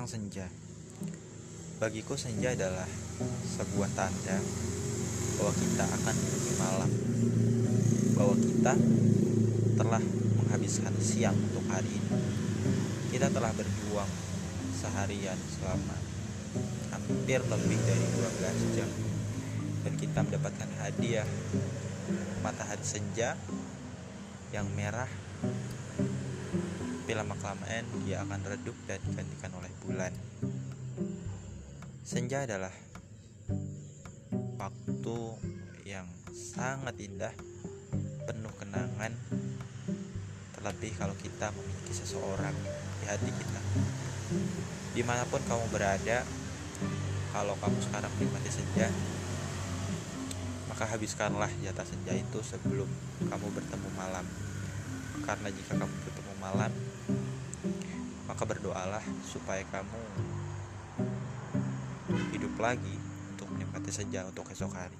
tentang senja. Bagiku senja adalah sebuah tanda bahwa kita akan menuju malam. Bahwa kita telah menghabiskan siang untuk hari ini. Kita telah berjuang seharian selama hampir lebih dari 12 jam dan kita mendapatkan hadiah matahari senja yang merah tapi lama kelamaan dia akan redup dan digantikan oleh bulan. Senja adalah waktu yang sangat indah penuh kenangan. Terlebih kalau kita memiliki seseorang di hati kita di mana pun kamu berada kalau kamu sekarang menikmati senja maka habiskanlah jatah senja itu sebelum kamu bertemu malam. Karena jika kamu bertemu malam. Maka berdoalah supaya kamu hidup lagi untuk menikmati senja untuk esok hari